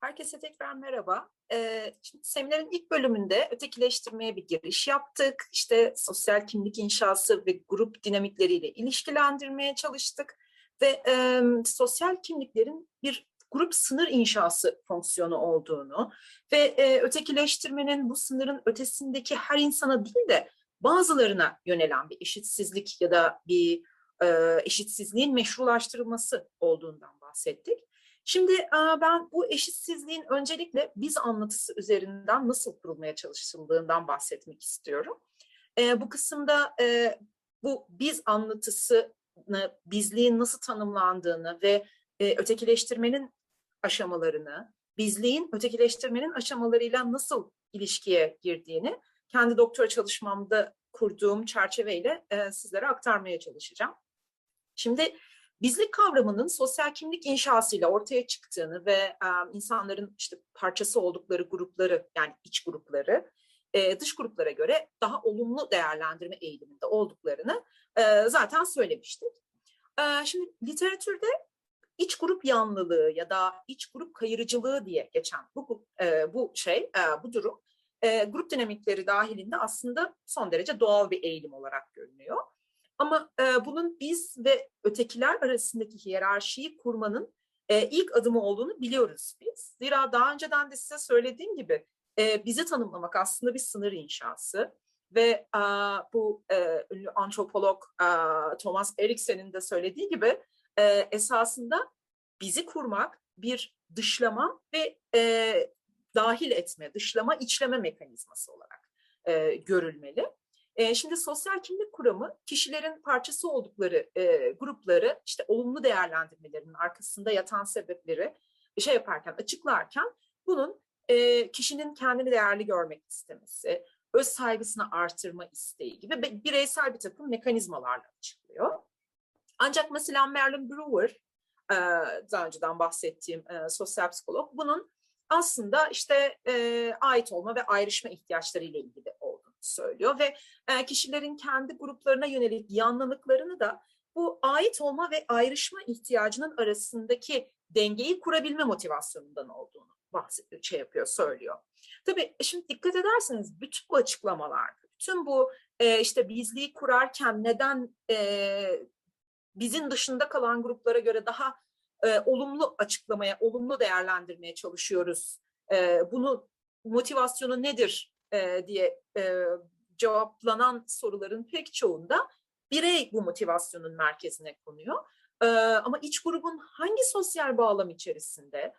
Herkese tekrar merhaba. Ee, şimdi seminerin ilk bölümünde ötekileştirmeye bir giriş yaptık. İşte sosyal kimlik inşası ve grup dinamikleriyle ilişkilendirmeye çalıştık. Ve e, sosyal kimliklerin bir grup sınır inşası fonksiyonu olduğunu ve e, ötekileştirmenin bu sınırın ötesindeki her insana değil de bazılarına yönelen bir eşitsizlik ya da bir e, eşitsizliğin meşrulaştırılması olduğundan bahsettik. Şimdi ben bu eşitsizliğin öncelikle biz anlatısı üzerinden nasıl kurulmaya çalışıldığından bahsetmek istiyorum. Bu kısımda bu biz anlatısını, bizliğin nasıl tanımlandığını ve ötekileştirmenin aşamalarını, bizliğin ötekileştirmenin aşamalarıyla nasıl ilişkiye girdiğini kendi doktora çalışmamda kurduğum çerçeveyle sizlere aktarmaya çalışacağım. Şimdi bizlik kavramının sosyal kimlik inşasıyla ortaya çıktığını ve e, insanların işte parçası oldukları grupları yani iç grupları e, dış gruplara göre daha olumlu değerlendirme eğiliminde olduklarını e, zaten söylemiştik. E, şimdi literatürde iç grup yanlılığı ya da iç grup kayırıcılığı diye geçen bu e, bu şey e, bu durum e, grup dinamikleri dahilinde aslında son derece doğal bir eğilim olarak görünüyor. Ama e, bunun biz ve ötekiler arasındaki hiyerarşiyi kurmanın e, ilk adımı olduğunu biliyoruz biz. Zira daha önceden de size söylediğim gibi e, bizi tanımlamak aslında bir sınır inşası. Ve e, bu e, ünlü antropolog e, Thomas Eriksen'in de söylediği gibi e, esasında bizi kurmak bir dışlama ve e, dahil etme, dışlama, içleme mekanizması olarak e, görülmeli. Şimdi sosyal kimlik kuramı kişilerin parçası oldukları grupları işte olumlu değerlendirmelerinin arkasında yatan sebepleri şey yaparken açıklarken bunun kişinin kendini değerli görmek istemesi, öz saygısını artırma isteği gibi bireysel bir takım mekanizmalarla açıklıyor. Ancak mesela Marilyn Brewer, daha önceden bahsettiğim sosyal psikolog, bunun aslında işte ait olma ve ayrışma ihtiyaçları ile ilgili söylüyor ve e, kişilerin kendi gruplarına yönelik yanlılıklarını da bu ait olma ve ayrışma ihtiyacının arasındaki dengeyi kurabilme motivasyonundan olduğunu bahsediyor, şey yapıyor, söylüyor. Tabii e, şimdi dikkat ederseniz bütün bu açıklamalar, bütün bu e, işte bizliği kurarken neden e, bizim dışında kalan gruplara göre daha olumlu açıklamaya, olumlu değerlendirmeye çalışıyoruz. Bunu motivasyonu nedir e, diye e, cevaplanan soruların pek çoğunda birey bu motivasyonun merkezine konuyor. E, ama iç grubun hangi sosyal bağlam içerisinde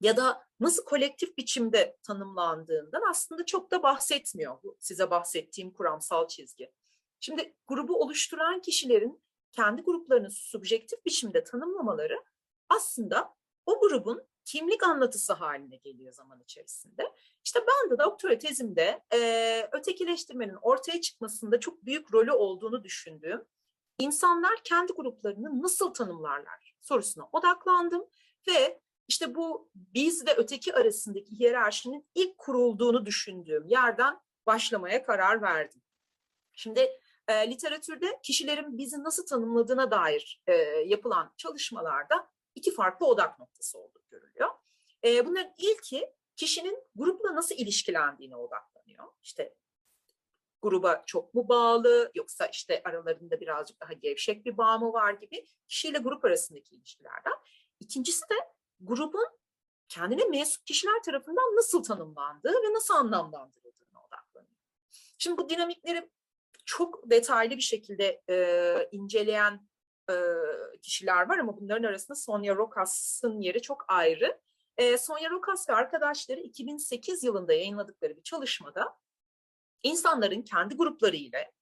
ya da nasıl kolektif biçimde tanımlandığından aslında çok da bahsetmiyor bu size bahsettiğim kuramsal çizgi. Şimdi grubu oluşturan kişilerin kendi gruplarını subjektif biçimde tanımlamaları aslında o grubun kimlik anlatısı haline geliyor zaman içerisinde. İşte ben de doktora tezimde e, ötekileştirmenin ortaya çıkmasında çok büyük rolü olduğunu düşündüğüm insanlar kendi gruplarını nasıl tanımlarlar sorusuna odaklandım ve işte bu biz ve öteki arasındaki hiyerarşinin ilk kurulduğunu düşündüğüm yerden başlamaya karar verdim. Şimdi e, literatürde kişilerin bizi nasıl tanımladığına dair e, yapılan çalışmalarda iki farklı odak noktası olduğu görülüyor. E, bunların ilki kişinin grupla nasıl ilişkilendiğine odaklanıyor. İşte gruba çok mu bağlı yoksa işte aralarında birazcık daha gevşek bir bağ mı var gibi kişiyle grup arasındaki ilişkilerden. İkincisi de grubun kendine mensup kişiler tarafından nasıl tanımlandığı ve nasıl anlamlandırıldığına odaklanıyor. Şimdi bu dinamikleri çok detaylı bir şekilde e, inceleyen kişiler var ama bunların arasında Sonia Rokas'ın yeri çok ayrı. Sonya Rokas ve arkadaşları 2008 yılında yayınladıkları bir çalışmada insanların kendi grupları ile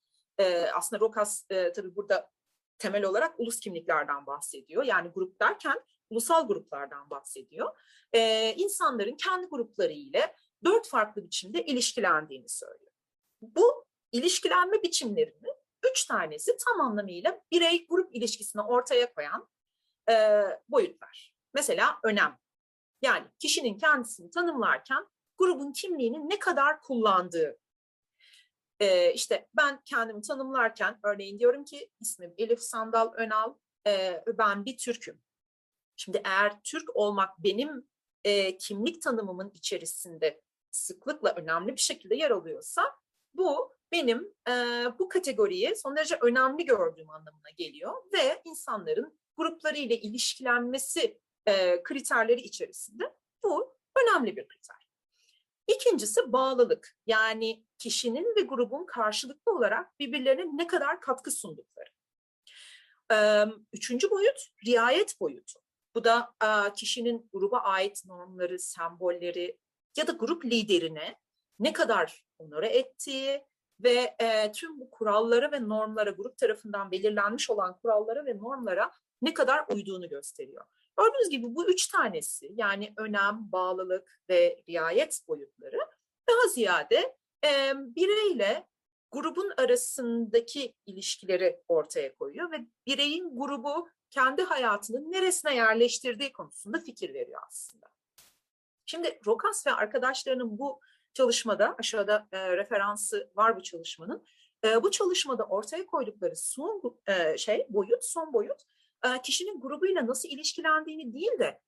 aslında Rokas tabii burada temel olarak ulus kimliklerden bahsediyor. Yani grup derken ulusal gruplardan bahsediyor. E, insanların kendi grupları ile dört farklı biçimde ilişkilendiğini söylüyor. Bu ilişkilenme biçimlerinin üç tanesi tam anlamıyla birey grup ilişkisini ortaya koyan e, boyutlar. Mesela önem. Yani kişinin kendisini tanımlarken grubun kimliğini ne kadar kullandığı. E, işte ben kendimi tanımlarken örneğin diyorum ki ismim Elif Sandal Önal, e, ben bir Türk'üm. Şimdi eğer Türk olmak benim e, kimlik tanımımın içerisinde sıklıkla önemli bir şekilde yer alıyorsa bu benim e, bu kategoriyi son derece önemli gördüğüm anlamına geliyor ve insanların grupları ile ilişkilenmesi e, kriterleri içerisinde bu önemli bir kriter. İkincisi bağlılık. Yani kişinin ve grubun karşılıklı olarak birbirlerine ne kadar katkı sundukları. Üçüncü boyut riayet boyutu. Bu da kişinin gruba ait normları, sembolleri ya da grup liderine ne kadar onore ettiği ve tüm bu kurallara ve normlara, grup tarafından belirlenmiş olan kurallara ve normlara ne kadar uyduğunu gösteriyor. Gördüğünüz gibi bu üç tanesi yani önem, bağlılık ve riayet boyutları daha ziyade e, bireyle grubun arasındaki ilişkileri ortaya koyuyor ve bireyin grubu kendi hayatının neresine yerleştirdiği konusunda fikir veriyor aslında. Şimdi Rokas ve arkadaşlarının bu çalışmada, aşağıda e, referansı var bu çalışmanın, e, bu çalışmada ortaya koydukları son e, şey, boyut, son boyut, e, kişinin grubuyla nasıl ilişkilendiğini değil de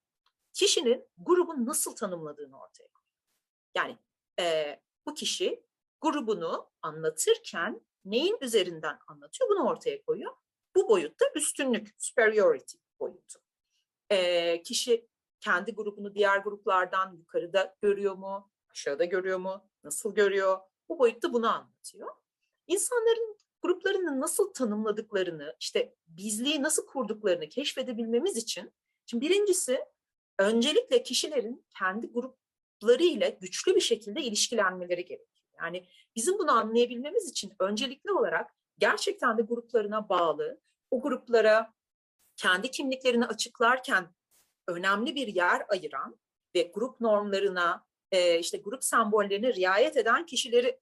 kişinin grubun nasıl tanımladığını ortaya koyuyor. Yani e, bu kişi grubunu anlatırken neyin üzerinden anlatıyor bunu ortaya koyuyor. Bu boyutta üstünlük, superiority boyutu. E, kişi kendi grubunu diğer gruplardan yukarıda görüyor mu, aşağıda görüyor mu, nasıl görüyor? Bu boyutta bunu anlatıyor. İnsanların gruplarını nasıl tanımladıklarını, işte bizliği nasıl kurduklarını keşfedebilmemiz için, şimdi birincisi öncelikle kişilerin kendi grupları ile güçlü bir şekilde ilişkilenmeleri gerekiyor. Yani bizim bunu anlayabilmemiz için öncelikli olarak gerçekten de gruplarına bağlı, o gruplara kendi kimliklerini açıklarken önemli bir yer ayıran ve grup normlarına, işte grup sembollerine riayet eden kişileri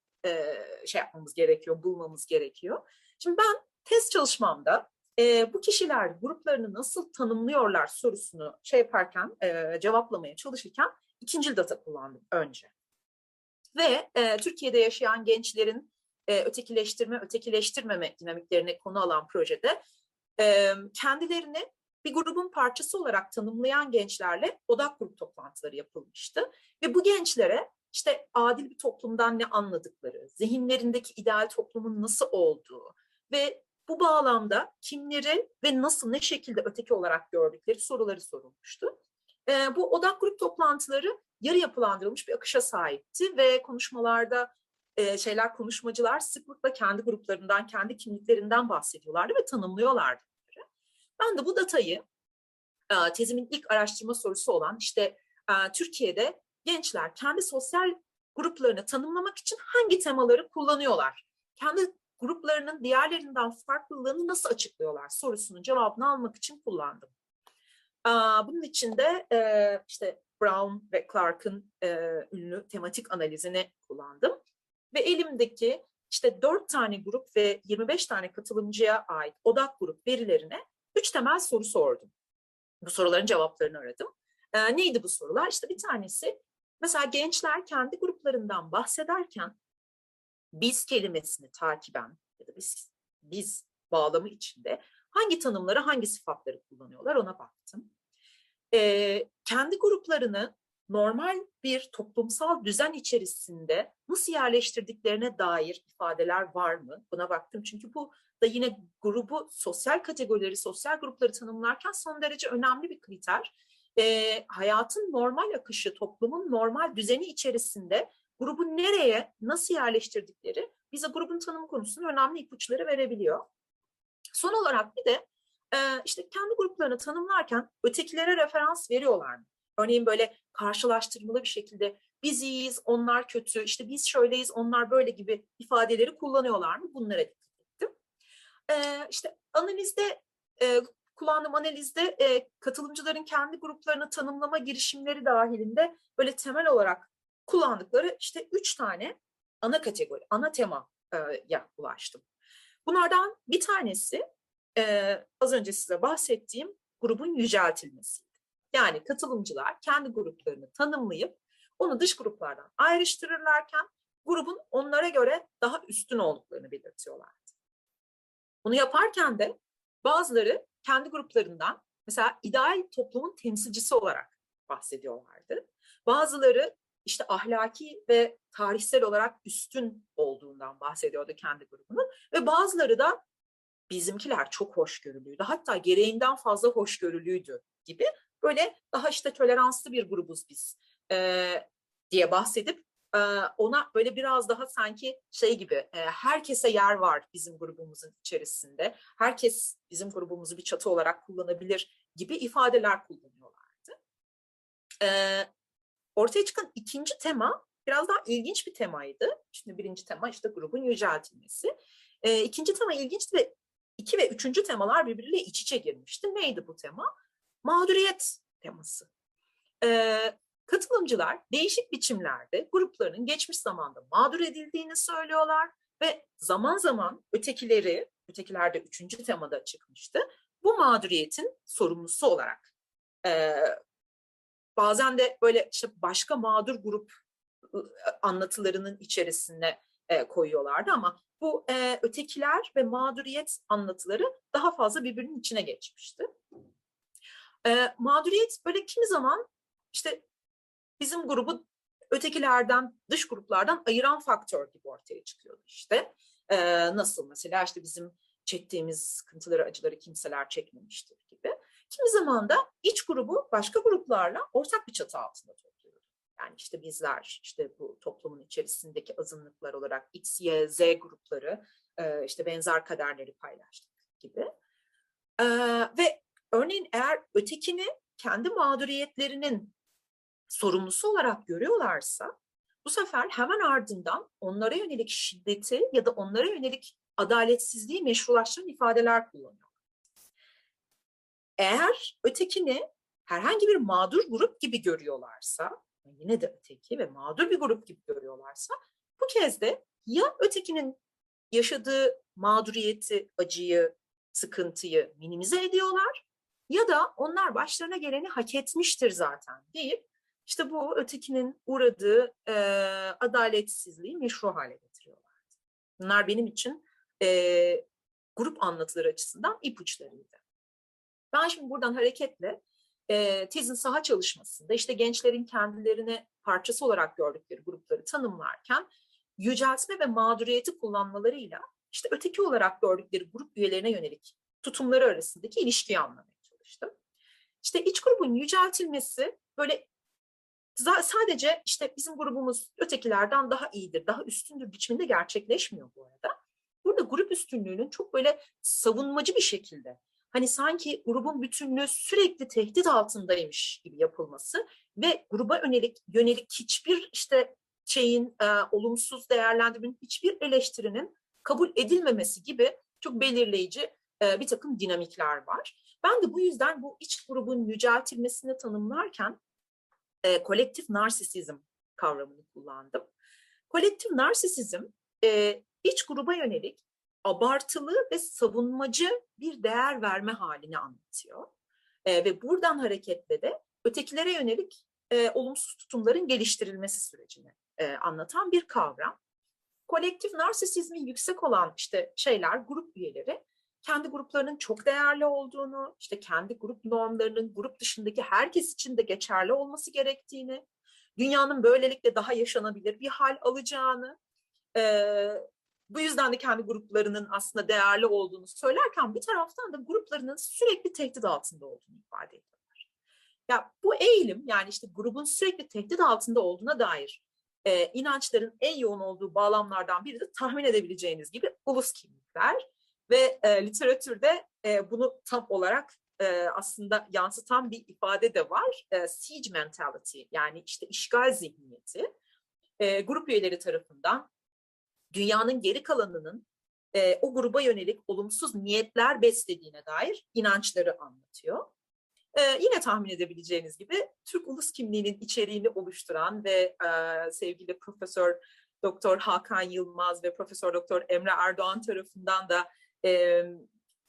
şey yapmamız gerekiyor, bulmamız gerekiyor. Şimdi ben test çalışmamda bu kişiler gruplarını nasıl tanımlıyorlar sorusunu şey yaparken, cevaplamaya çalışırken ikinci data kullandım önce. Ve Türkiye'de yaşayan gençlerin ötekileştirme, ötekileştirmeme dinamiklerini konu alan projede kendilerini bir grubun parçası olarak tanımlayan gençlerle odak grup toplantıları yapılmıştı. Ve bu gençlere işte adil bir toplumdan ne anladıkları, zihinlerindeki ideal toplumun nasıl olduğu ve bu bağlamda kimleri ve nasıl ne şekilde öteki olarak gördükleri soruları sorulmuştu. E, bu odak grup toplantıları yarı yapılandırılmış bir akışa sahipti ve konuşmalarda e, şeyler konuşmacılar sıklıkla kendi gruplarından, kendi kimliklerinden bahsediyorlardı ve tanımlıyorlardı. Ben de bu datayı e, tezimin ilk araştırma sorusu olan işte e, Türkiye'de gençler kendi sosyal gruplarını tanımlamak için hangi temaları kullanıyorlar? Kendi gruplarının diğerlerinden farklılığını nasıl açıklıyorlar sorusunun cevabını almak için kullandım. Bunun için de e, işte Brown ve Clark'ın e, ünlü tematik analizini kullandım. Ve elimdeki işte dört tane grup ve 25 tane katılımcıya ait odak grup verilerine üç temel soru sordum. Bu soruların cevaplarını aradım. E, neydi bu sorular? İşte bir tanesi Mesela gençler kendi gruplarından bahsederken biz kelimesini takiben ya da biz, biz bağlamı içinde hangi tanımları, hangi sıfatları kullanıyorlar ona baktım. Ee, kendi gruplarını normal bir toplumsal düzen içerisinde nasıl yerleştirdiklerine dair ifadeler var mı? Buna baktım çünkü bu da yine grubu, sosyal kategorileri, sosyal grupları tanımlarken son derece önemli bir kriter e, hayatın normal akışı, toplumun normal düzeni içerisinde grubu nereye, nasıl yerleştirdikleri bize grubun tanımı konusunda önemli ipuçları verebiliyor. Son olarak bir de e, işte kendi gruplarını tanımlarken ötekilere referans veriyorlar mı? Örneğin böyle karşılaştırmalı bir şekilde biz iyiyiz, onlar kötü, işte biz şöyleyiz, onlar böyle gibi ifadeleri kullanıyorlar mı? Bunlara dikkat ettim. Ee, işte analizde e, kullandığım analizde e, katılımcıların kendi gruplarını tanımlama girişimleri dahilinde böyle temel olarak kullandıkları işte üç tane ana kategori, ana tema e, ya ulaştım. Bunlardan bir tanesi e, az önce size bahsettiğim grubun yüceltilmesi. Yani katılımcılar kendi gruplarını tanımlayıp onu dış gruplardan ayrıştırırlarken grubun onlara göre daha üstün olduklarını belirtiyorlardı. Bunu yaparken de bazıları kendi gruplarından mesela ideal toplumun temsilcisi olarak bahsediyorlardı. Bazıları işte ahlaki ve tarihsel olarak üstün olduğundan bahsediyordu kendi grubunun ve bazıları da bizimkiler çok hoşgörülüydü. Hatta gereğinden fazla hoşgörülüydü gibi böyle daha işte toleranslı bir grubuz biz e, diye bahsedip e, ona böyle biraz daha sanki şey gibi e, herkese yer var bizim grubumuzun içerisinde. Herkes bizim grubumuzu bir çatı olarak kullanabilir gibi ifadeler kullanıyorlardı. E, ortaya çıkan ikinci tema biraz daha ilginç bir temaydı. Şimdi birinci tema işte grubun yüceltilmesi. E, ikinci tema ilginçti ve iki ve üçüncü temalar birbiriyle iç içe girmişti. Neydi bu tema? Mağduriyet teması. Ee, katılımcılar değişik biçimlerde gruplarının geçmiş zamanda mağdur edildiğini söylüyorlar ve zaman zaman ötekileri, ötekilerde üçüncü temada çıkmıştı, bu mağduriyetin sorumlusu olarak e, bazen de böyle işte başka mağdur grup anlatılarının içerisine e, koyuyorlardı ama bu e, ötekiler ve mağduriyet anlatıları daha fazla birbirinin içine geçmişti. E, mağduriyet böyle kimi zaman işte bizim grubu ötekilerden, dış gruplardan ayıran faktör gibi ortaya çıkıyordu işte. E, nasıl mesela işte bizim çektiğimiz sıkıntıları, acıları kimseler çekmemiştir gibi. Kimi zaman da iç grubu başka gruplarla ortak bir çatı altında topluyordu. Yani işte bizler, işte bu toplumun içerisindeki azınlıklar olarak X, Y, Z grupları işte benzer kaderleri paylaştık gibi. Ve örneğin eğer ötekini kendi mağduriyetlerinin sorumlusu olarak görüyorlarsa bu sefer hemen ardından onlara yönelik şiddeti ya da onlara yönelik adaletsizliği meşrulaştıran ifadeler kullanıyor. Eğer ötekini herhangi bir mağdur grup gibi görüyorlarsa, yine de öteki ve mağdur bir grup gibi görüyorlarsa, bu kez de ya ötekinin yaşadığı mağduriyeti, acıyı, sıkıntıyı minimize ediyorlar ya da onlar başlarına geleni hak etmiştir zaten deyip işte bu ötekinin uğradığı e, adaletsizliği meşru hale getiriyorlar. Bunlar benim için e, grup anlatıları açısından ipuçlarıydı. Ben şimdi buradan hareketle e, tezin saha çalışmasında işte gençlerin kendilerini parçası olarak gördükleri grupları tanımlarken yüceltme ve mağduriyeti kullanmalarıyla işte öteki olarak gördükleri grup üyelerine yönelik tutumları arasındaki ilişkiyi anlamaya çalıştım. İşte iç grubun yüceltilmesi böyle sadece işte bizim grubumuz ötekilerden daha iyidir, daha üstündür biçiminde gerçekleşmiyor bu arada. Burada grup üstünlüğünün çok böyle savunmacı bir şekilde hani sanki grubun bütünlüğü sürekli tehdit altındaymış gibi yapılması ve gruba yönelik yönelik hiçbir işte şeyin e, olumsuz değerlendirmenin hiçbir eleştirinin kabul edilmemesi gibi çok belirleyici e, bir takım dinamikler var. Ben de bu yüzden bu iç grubun yüceltilmesini tanımlarken e, kolektif narsisizm kavramını kullandım. Kolektif narsisizm e, iç gruba yönelik abartılı ve savunmacı bir değer verme halini anlatıyor. E, ve buradan hareketle de ötekilere yönelik e, olumsuz tutumların geliştirilmesi sürecini e, anlatan bir kavram. Kolektif narsisizmi yüksek olan işte şeyler, grup üyeleri kendi gruplarının çok değerli olduğunu, işte kendi grup normlarının grup dışındaki herkes için de geçerli olması gerektiğini, dünyanın böylelikle daha yaşanabilir bir hal alacağını, e, bu yüzden de kendi gruplarının aslında değerli olduğunu söylerken bir taraftan da gruplarının sürekli tehdit altında olduğunu ifade ediyorlar. Ya bu eğilim yani işte grubun sürekli tehdit altında olduğuna dair e, inançların en yoğun olduğu bağlamlardan biri de tahmin edebileceğiniz gibi ulus kimlikler ve e, literatürde e, bunu tam olarak e, aslında yansıtan bir ifade de var. E, siege mentality yani işte işgal zihniyeti e, grup üyeleri tarafından dünyanın geri kalanının e, o gruba yönelik olumsuz niyetler beslediğine dair inançları anlatıyor. E, yine tahmin edebileceğiniz gibi Türk ulus kimliğinin içeriğini oluşturan ve e, sevgili Profesör Doktor Hakan Yılmaz ve Profesör Doktor Emre Erdoğan tarafından da e,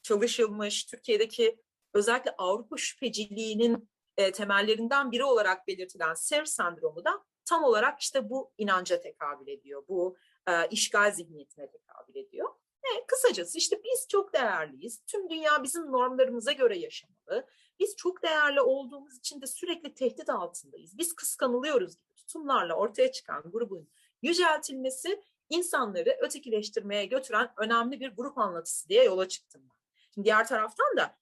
çalışılmış Türkiye'deki özellikle Avrupa şüpheciliğinin e, temellerinden biri olarak belirtilen SER sendromu da tam olarak işte bu inanca tekabül ediyor. Bu e, işgal zihniyetine tekabül ediyor. Ne? Kısacası işte biz çok değerliyiz. Tüm dünya bizim normlarımıza göre yaşamalı. Biz çok değerli olduğumuz için de sürekli tehdit altındayız. Biz kıskanılıyoruz gibi tutumlarla ortaya çıkan grubun yüceltilmesi insanları ötekileştirmeye götüren önemli bir grup anlatısı diye yola çıktım ben. Şimdi diğer taraftan da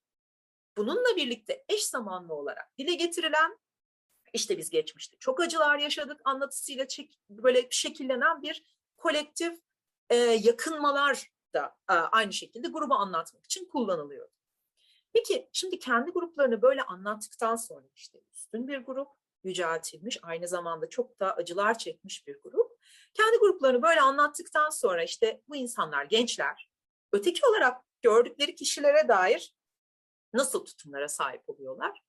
bununla birlikte eş zamanlı olarak dile getirilen işte biz geçmişte çok acılar yaşadık anlatısıyla çek, böyle şekillenen bir kolektif e, yakınmalar da e, aynı şekilde grubu anlatmak için kullanılıyor. Peki şimdi kendi gruplarını böyle anlattıktan sonra işte üstün bir grup, yüceltilmiş, aynı zamanda çok da acılar çekmiş bir grup. Kendi gruplarını böyle anlattıktan sonra işte bu insanlar gençler, öteki olarak gördükleri kişilere dair nasıl tutumlara sahip oluyorlar?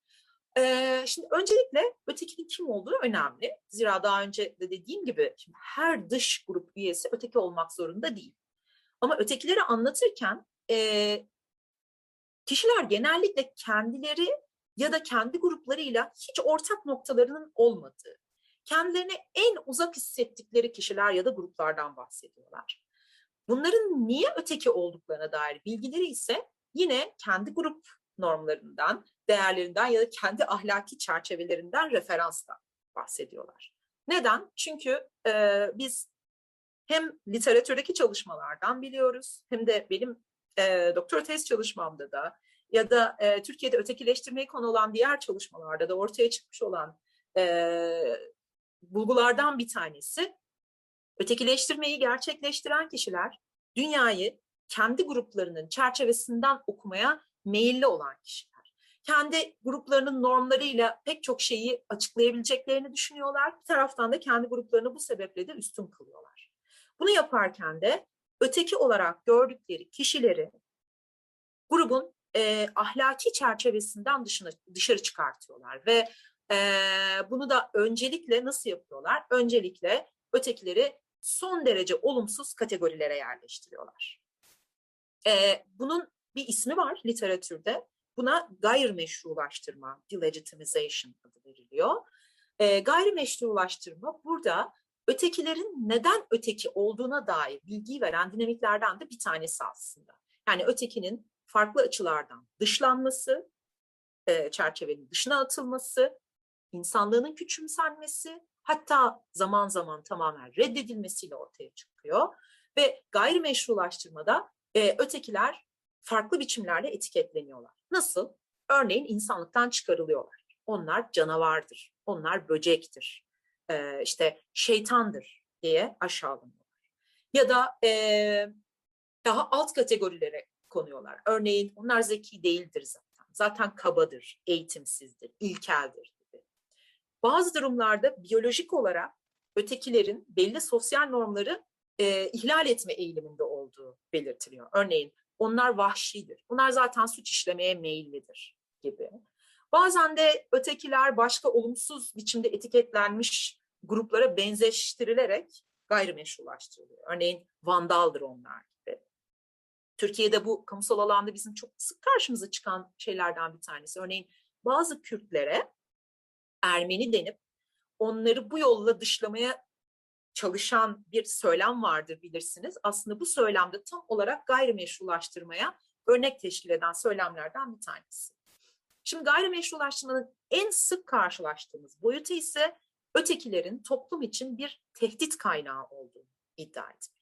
Ee, şimdi öncelikle ötekinin kim olduğu önemli. Zira daha önce de dediğim gibi şimdi her dış grup üyesi öteki olmak zorunda değil. Ama ötekileri anlatırken e, kişiler genellikle kendileri ya da kendi gruplarıyla hiç ortak noktalarının olmadığı, kendilerine en uzak hissettikleri kişiler ya da gruplardan bahsediyorlar. Bunların niye öteki olduklarına dair bilgileri ise yine kendi grup normlarından, değerlerinden ya da kendi ahlaki çerçevelerinden referansla bahsediyorlar. Neden? Çünkü e, biz hem literatürdeki çalışmalardan biliyoruz hem de benim e, doktora tez çalışmamda da ya da e, Türkiye'de ötekileştirmeyi konu olan diğer çalışmalarda da ortaya çıkmış olan e, bulgulardan bir tanesi ötekileştirmeyi gerçekleştiren kişiler dünyayı kendi gruplarının çerçevesinden okumaya meyilli olan kişiler. Kendi gruplarının normlarıyla pek çok şeyi açıklayabileceklerini düşünüyorlar. Bir taraftan da kendi gruplarını bu sebeple de üstün kılıyorlar. Bunu yaparken de öteki olarak gördükleri kişileri grubun e, ahlaki çerçevesinden dışına, dışarı çıkartıyorlar ve bunu da öncelikle nasıl yapıyorlar? Öncelikle ötekileri son derece olumsuz kategorilere yerleştiriyorlar. Bunun bir ismi var literatürde. Buna gayrimeşrulaştırma, delegitimization adı veriliyor. E, gayrimeşrulaştırma burada ötekilerin neden öteki olduğuna dair bilgi veren dinamiklerden de bir tanesi aslında. Yani ötekinin farklı açılardan dışlanması, e, çerçevenin dışına atılması, insanlığının küçümsenmesi, hatta zaman zaman tamamen reddedilmesiyle ortaya çıkıyor. Ve gayrimeşrulaştırmada e, ötekiler farklı biçimlerle etiketleniyorlar. Nasıl? Örneğin insanlıktan çıkarılıyorlar. Onlar canavardır, onlar böcektir, e, işte şeytandır diye aşağılanıyorlar. Ya da e, daha alt kategorilere konuyorlar. Örneğin onlar zeki değildir zaten. Zaten kabadır, eğitimsizdir, ilkeldir. Bazı durumlarda biyolojik olarak ötekilerin belli sosyal normları e, ihlal etme eğiliminde olduğu belirtiliyor. Örneğin onlar vahşidir. Bunlar zaten suç işlemeye meyillidir gibi. Bazen de ötekiler başka olumsuz biçimde etiketlenmiş gruplara benzeştirilerek gayrimeşrulaştırılıyor. Örneğin vandaldır onlar gibi. Türkiye'de bu kamusal alanda bizim çok sık karşımıza çıkan şeylerden bir tanesi. Örneğin bazı Kürtlere Ermeni denip onları bu yolla dışlamaya çalışan bir söylem vardır bilirsiniz. Aslında bu söylemde tam olarak gayrimeşrulaştırmaya örnek teşkil eden söylemlerden bir tanesi. Şimdi gayrimeşrulaştırmanın en sık karşılaştığımız boyutu ise ötekilerin toplum için bir tehdit kaynağı olduğunu iddia etmek.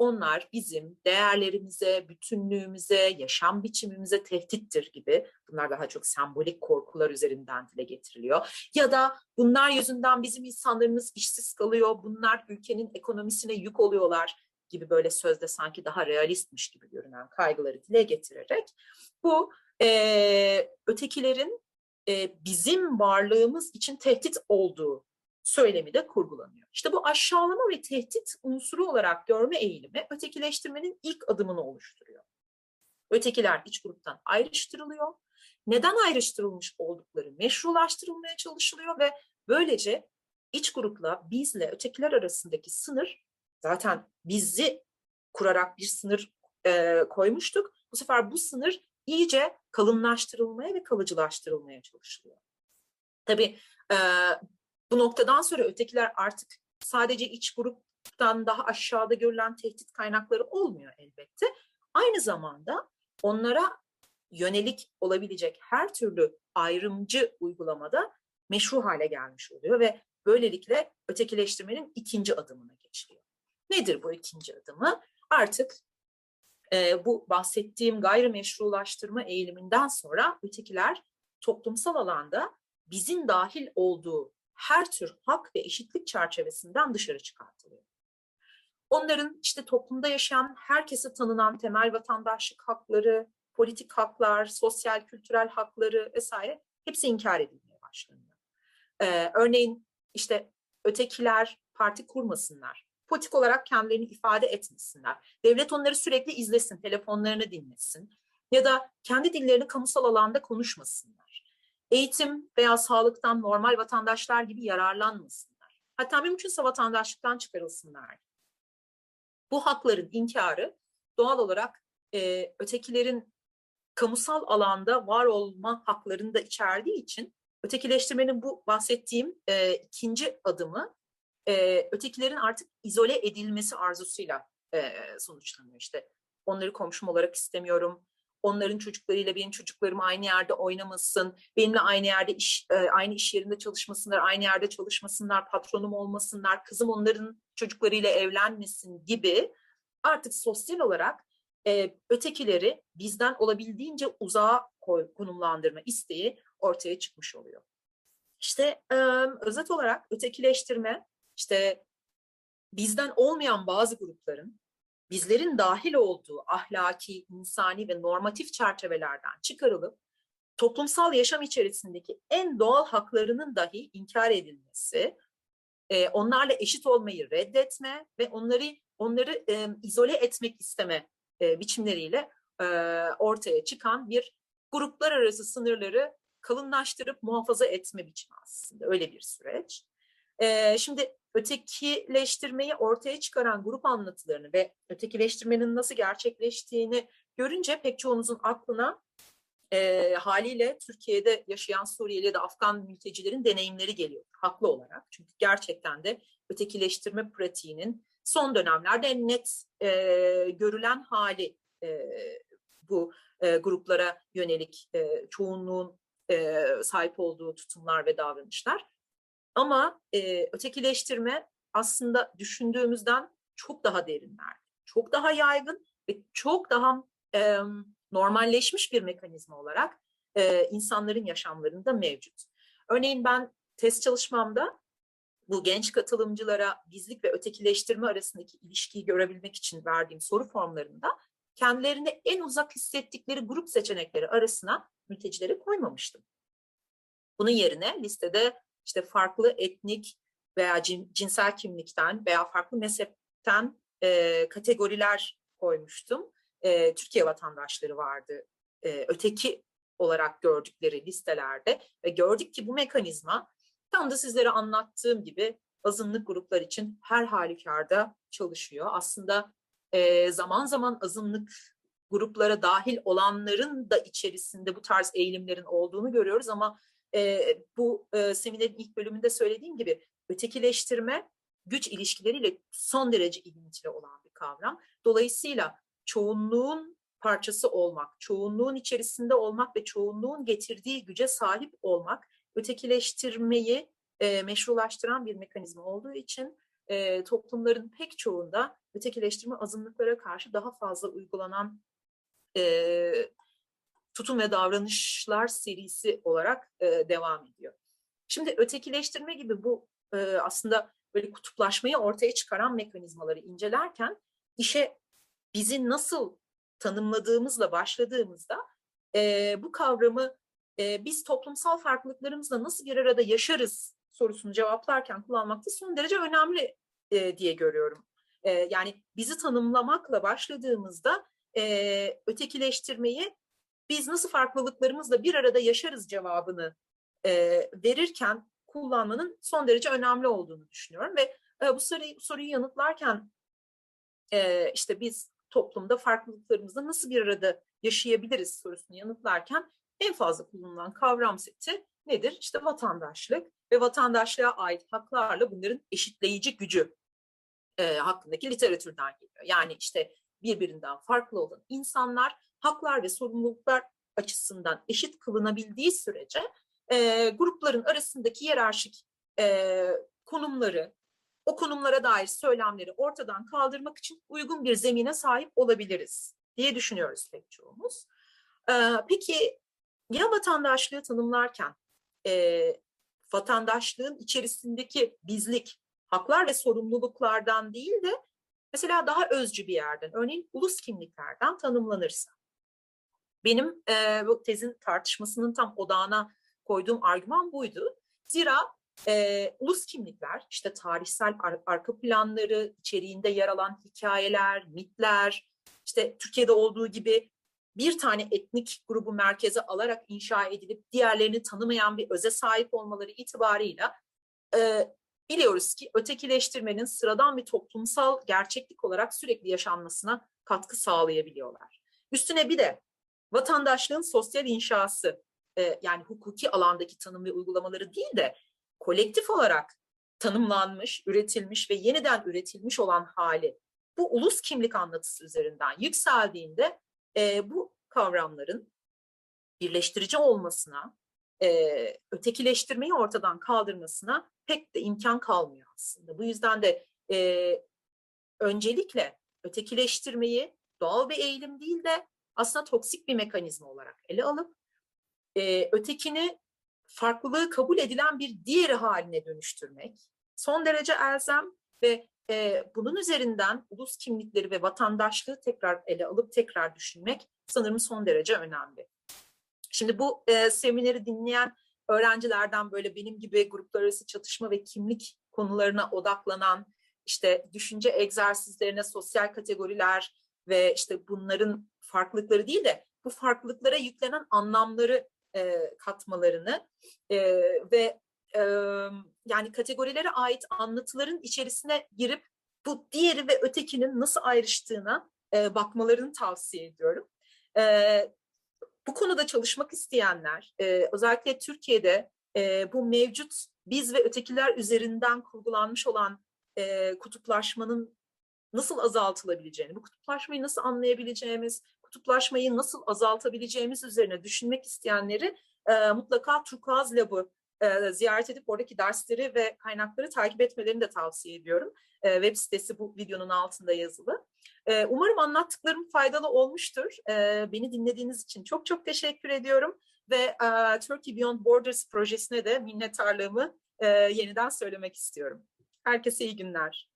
Onlar bizim değerlerimize, bütünlüğümüze, yaşam biçimimize tehdittir gibi. Bunlar daha çok sembolik korkular üzerinden dile getiriliyor. Ya da bunlar yüzünden bizim insanlarımız işsiz kalıyor, bunlar ülkenin ekonomisine yük oluyorlar gibi böyle sözde sanki daha realistmiş gibi görünen kaygıları dile getirerek bu e, ötekilerin e, bizim varlığımız için tehdit olduğu söylemi de kurgulanıyor. İşte bu aşağılama ve tehdit unsuru olarak görme eğilimi ötekileştirmenin ilk adımını oluşturuyor. Ötekiler iç gruptan ayrıştırılıyor. Neden ayrıştırılmış oldukları meşrulaştırılmaya çalışılıyor ve böylece iç grupla bizle ötekiler arasındaki sınır zaten bizi kurarak bir sınır e, koymuştuk. Bu sefer bu sınır iyice kalınlaştırılmaya ve kalıcılaştırılmaya çalışılıyor. Tabii e, bu noktadan sonra ötekiler artık sadece iç grup gruptan daha aşağıda görülen tehdit kaynakları olmuyor elbette. Aynı zamanda onlara yönelik olabilecek her türlü ayrımcı uygulamada meşru hale gelmiş oluyor ve böylelikle ötekileştirmenin ikinci adımına geçiliyor. Nedir bu ikinci adımı? Artık e, bu bahsettiğim gayrimeşrulaştırma eğiliminden sonra ötekiler toplumsal alanda bizim dahil olduğu her tür hak ve eşitlik çerçevesinden dışarı çıkartılıyor. Onların işte toplumda yaşayan herkese tanınan temel vatandaşlık hakları, politik haklar, sosyal kültürel hakları vesaire hepsi inkar edilmeye başlanıyor. Ee, örneğin işte ötekiler parti kurmasınlar, politik olarak kendilerini ifade etmesinler, devlet onları sürekli izlesin, telefonlarını dinlesin ya da kendi dillerini kamusal alanda konuşmasınlar. Eğitim veya sağlıktan normal vatandaşlar gibi yararlanmasınlar. Hatta mümkünse vatandaşlıktan çıkarılsınlar. Bu hakların inkarı doğal olarak e, ötekilerin kamusal alanda var olma haklarını da içerdiği için ötekileştirmenin bu bahsettiğim e, ikinci adımı e, ötekilerin artık izole edilmesi arzusuyla e, sonuçlanıyor. İşte onları komşum olarak istemiyorum, onların çocuklarıyla benim çocuklarım aynı yerde oynamasın, benimle aynı yerde iş, e, aynı iş yerinde çalışmasınlar, aynı yerde çalışmasınlar, patronum olmasınlar, kızım onların çocuklarıyla evlenmesin gibi artık sosyal olarak e, ötekileri bizden olabildiğince uzağa konumlandırma isteği ortaya çıkmış oluyor. İşte e, özet olarak ötekileştirme, işte bizden olmayan bazı grupların bizlerin dahil olduğu ahlaki, insani ve normatif çerçevelerden çıkarılıp toplumsal yaşam içerisindeki en doğal haklarının dahi inkar edilmesi, e, onlarla eşit olmayı reddetme ve onları onları e, izole etmek isteme e, biçimleriyle ortaya çıkan bir gruplar arası sınırları kalınlaştırıp muhafaza etme biçimi aslında öyle bir süreç. Şimdi ötekileştirmeyi ortaya çıkaran grup anlatılarını ve ötekileştirmenin nasıl gerçekleştiğini görünce pek çoğunuzun aklına e, haliyle Türkiye'de yaşayan Suriyeli ya da Afgan mültecilerin deneyimleri geliyor haklı olarak. Çünkü gerçekten de ötekileştirme pratiğinin son dönemlerde en net e, görülen hali e, bu e, gruplara yönelik e, çoğunluğun e, sahip olduğu tutumlar ve davranışlar. Ama e, ötekileştirme aslında düşündüğümüzden çok daha derinler, çok daha yaygın ve çok daha e, normalleşmiş bir mekanizma olarak e, insanların yaşamlarında mevcut. Örneğin ben test çalışmamda bu genç katılımcılara bizlik ve ötekileştirme arasındaki ilişkiyi görebilmek için verdiğim soru formlarında kendilerini en uzak hissettikleri grup seçenekleri arasına mültecileri koymamıştım. Bunun yerine listede işte farklı etnik veya cin, cinsel kimlikten veya farklı mezhepten e, kategoriler koymuştum. E, Türkiye vatandaşları vardı e, öteki olarak gördükleri listelerde ve gördük ki bu mekanizma tam da sizlere anlattığım gibi azınlık gruplar için her halükarda çalışıyor. Aslında e, zaman zaman azınlık gruplara dahil olanların da içerisinde bu tarz eğilimlerin olduğunu görüyoruz ama e, bu e, seminerin ilk bölümünde söylediğim gibi ötekileştirme güç ilişkileriyle son derece ilintili olan bir kavram. Dolayısıyla çoğunluğun parçası olmak, çoğunluğun içerisinde olmak ve çoğunluğun getirdiği güce sahip olmak ötekileştirmeyi e, meşrulaştıran bir mekanizma olduğu için e, toplumların pek çoğunda ötekileştirme azınlıklara karşı daha fazla uygulanan e, tutum ve davranışlar serisi olarak e, devam ediyor. Şimdi ötekileştirme gibi bu e, aslında böyle kutuplaşmayı ortaya çıkaran mekanizmaları incelerken işe bizi nasıl tanımladığımızla başladığımızda e, bu kavramı e, biz toplumsal farklılıklarımızla nasıl bir arada yaşarız sorusunu cevaplarken kullanmakta son derece önemli e, diye görüyorum. E, yani bizi tanımlamakla başladığımızda e, ötekileştirmeyi biz nasıl farklılıklarımızla bir arada yaşarız cevabını e, verirken kullanmanın son derece önemli olduğunu düşünüyorum ve e, bu soruyu, soruyu yanıtlarken e, işte biz toplumda farklılıklarımızla nasıl bir arada yaşayabiliriz sorusunu yanıtlarken en fazla kullanılan kavram seti nedir? İşte vatandaşlık ve vatandaşlığa ait haklarla bunların eşitleyici gücü e, hakkındaki literatürden geliyor. Yani işte birbirinden farklı olan insanlar haklar ve sorumluluklar açısından eşit kılınabildiği sürece e, grupların arasındaki yerarşik e, konumları, o konumlara dair söylemleri ortadan kaldırmak için uygun bir zemine sahip olabiliriz diye düşünüyoruz pek çoğumuz. E, peki ya vatandaşlığı tanımlarken e, vatandaşlığın içerisindeki bizlik, haklar ve sorumluluklardan değil de mesela daha özcü bir yerden, örneğin ulus kimliklerden tanımlanırsa. Benim e, bu tezin tartışmasının tam odağına koyduğum argüman buydu. Zira e, ulus kimlikler, işte tarihsel ar- arka planları, içeriğinde yer alan hikayeler, mitler, işte Türkiye'de olduğu gibi bir tane etnik grubu merkeze alarak inşa edilip diğerlerini tanımayan bir öze sahip olmaları itibarıyla e, biliyoruz ki ötekileştirmenin sıradan bir toplumsal gerçeklik olarak sürekli yaşanmasına katkı sağlayabiliyorlar. Üstüne bir de vatandaşlığın sosyal inşası e, yani hukuki alandaki tanım ve uygulamaları değil de kolektif olarak tanımlanmış, üretilmiş ve yeniden üretilmiş olan hali bu ulus kimlik anlatısı üzerinden yükseldiğinde e, bu kavramların birleştirici olmasına, e, ötekileştirmeyi ortadan kaldırmasına pek de imkan kalmıyor aslında. Bu yüzden de e, öncelikle ötekileştirmeyi doğal bir eğilim değil de aslında toksik bir mekanizma olarak ele alıp e, ötekini farklılığı kabul edilen bir diğeri haline dönüştürmek son derece elzem ve e, bunun üzerinden ulus kimlikleri ve vatandaşlığı tekrar ele alıp tekrar düşünmek sanırım son derece önemli. Şimdi bu e, semineri dinleyen öğrencilerden böyle benim gibi gruplar arası çatışma ve kimlik konularına odaklanan işte düşünce egzersizlerine sosyal kategoriler ve işte bunların farklılıkları değil de bu farklılıklara yüklenen anlamları e, katmalarını e, ve e, yani kategorilere ait anlatıların içerisine girip bu diğeri ve ötekinin nasıl ayrıştığına e, bakmalarını tavsiye ediyorum. E, bu konuda çalışmak isteyenler, e, özellikle Türkiye'de e, bu mevcut biz ve ötekiler üzerinden kurgulanmış olan e, kutuplaşmanın nasıl azaltılabileceğini, bu kutuplaşmayı nasıl anlayabileceğimiz, kutuplaşmayı nasıl azaltabileceğimiz üzerine düşünmek isteyenleri e, mutlaka Turkuaz Lab'ı e, ziyaret edip oradaki dersleri ve kaynakları takip etmelerini de tavsiye ediyorum. E, web sitesi bu videonun altında yazılı. E, umarım anlattıklarım faydalı olmuştur. E, beni dinlediğiniz için çok çok teşekkür ediyorum ve e, Turkey Beyond Borders projesine de minnettarlığımı e, yeniden söylemek istiyorum. Herkese iyi günler.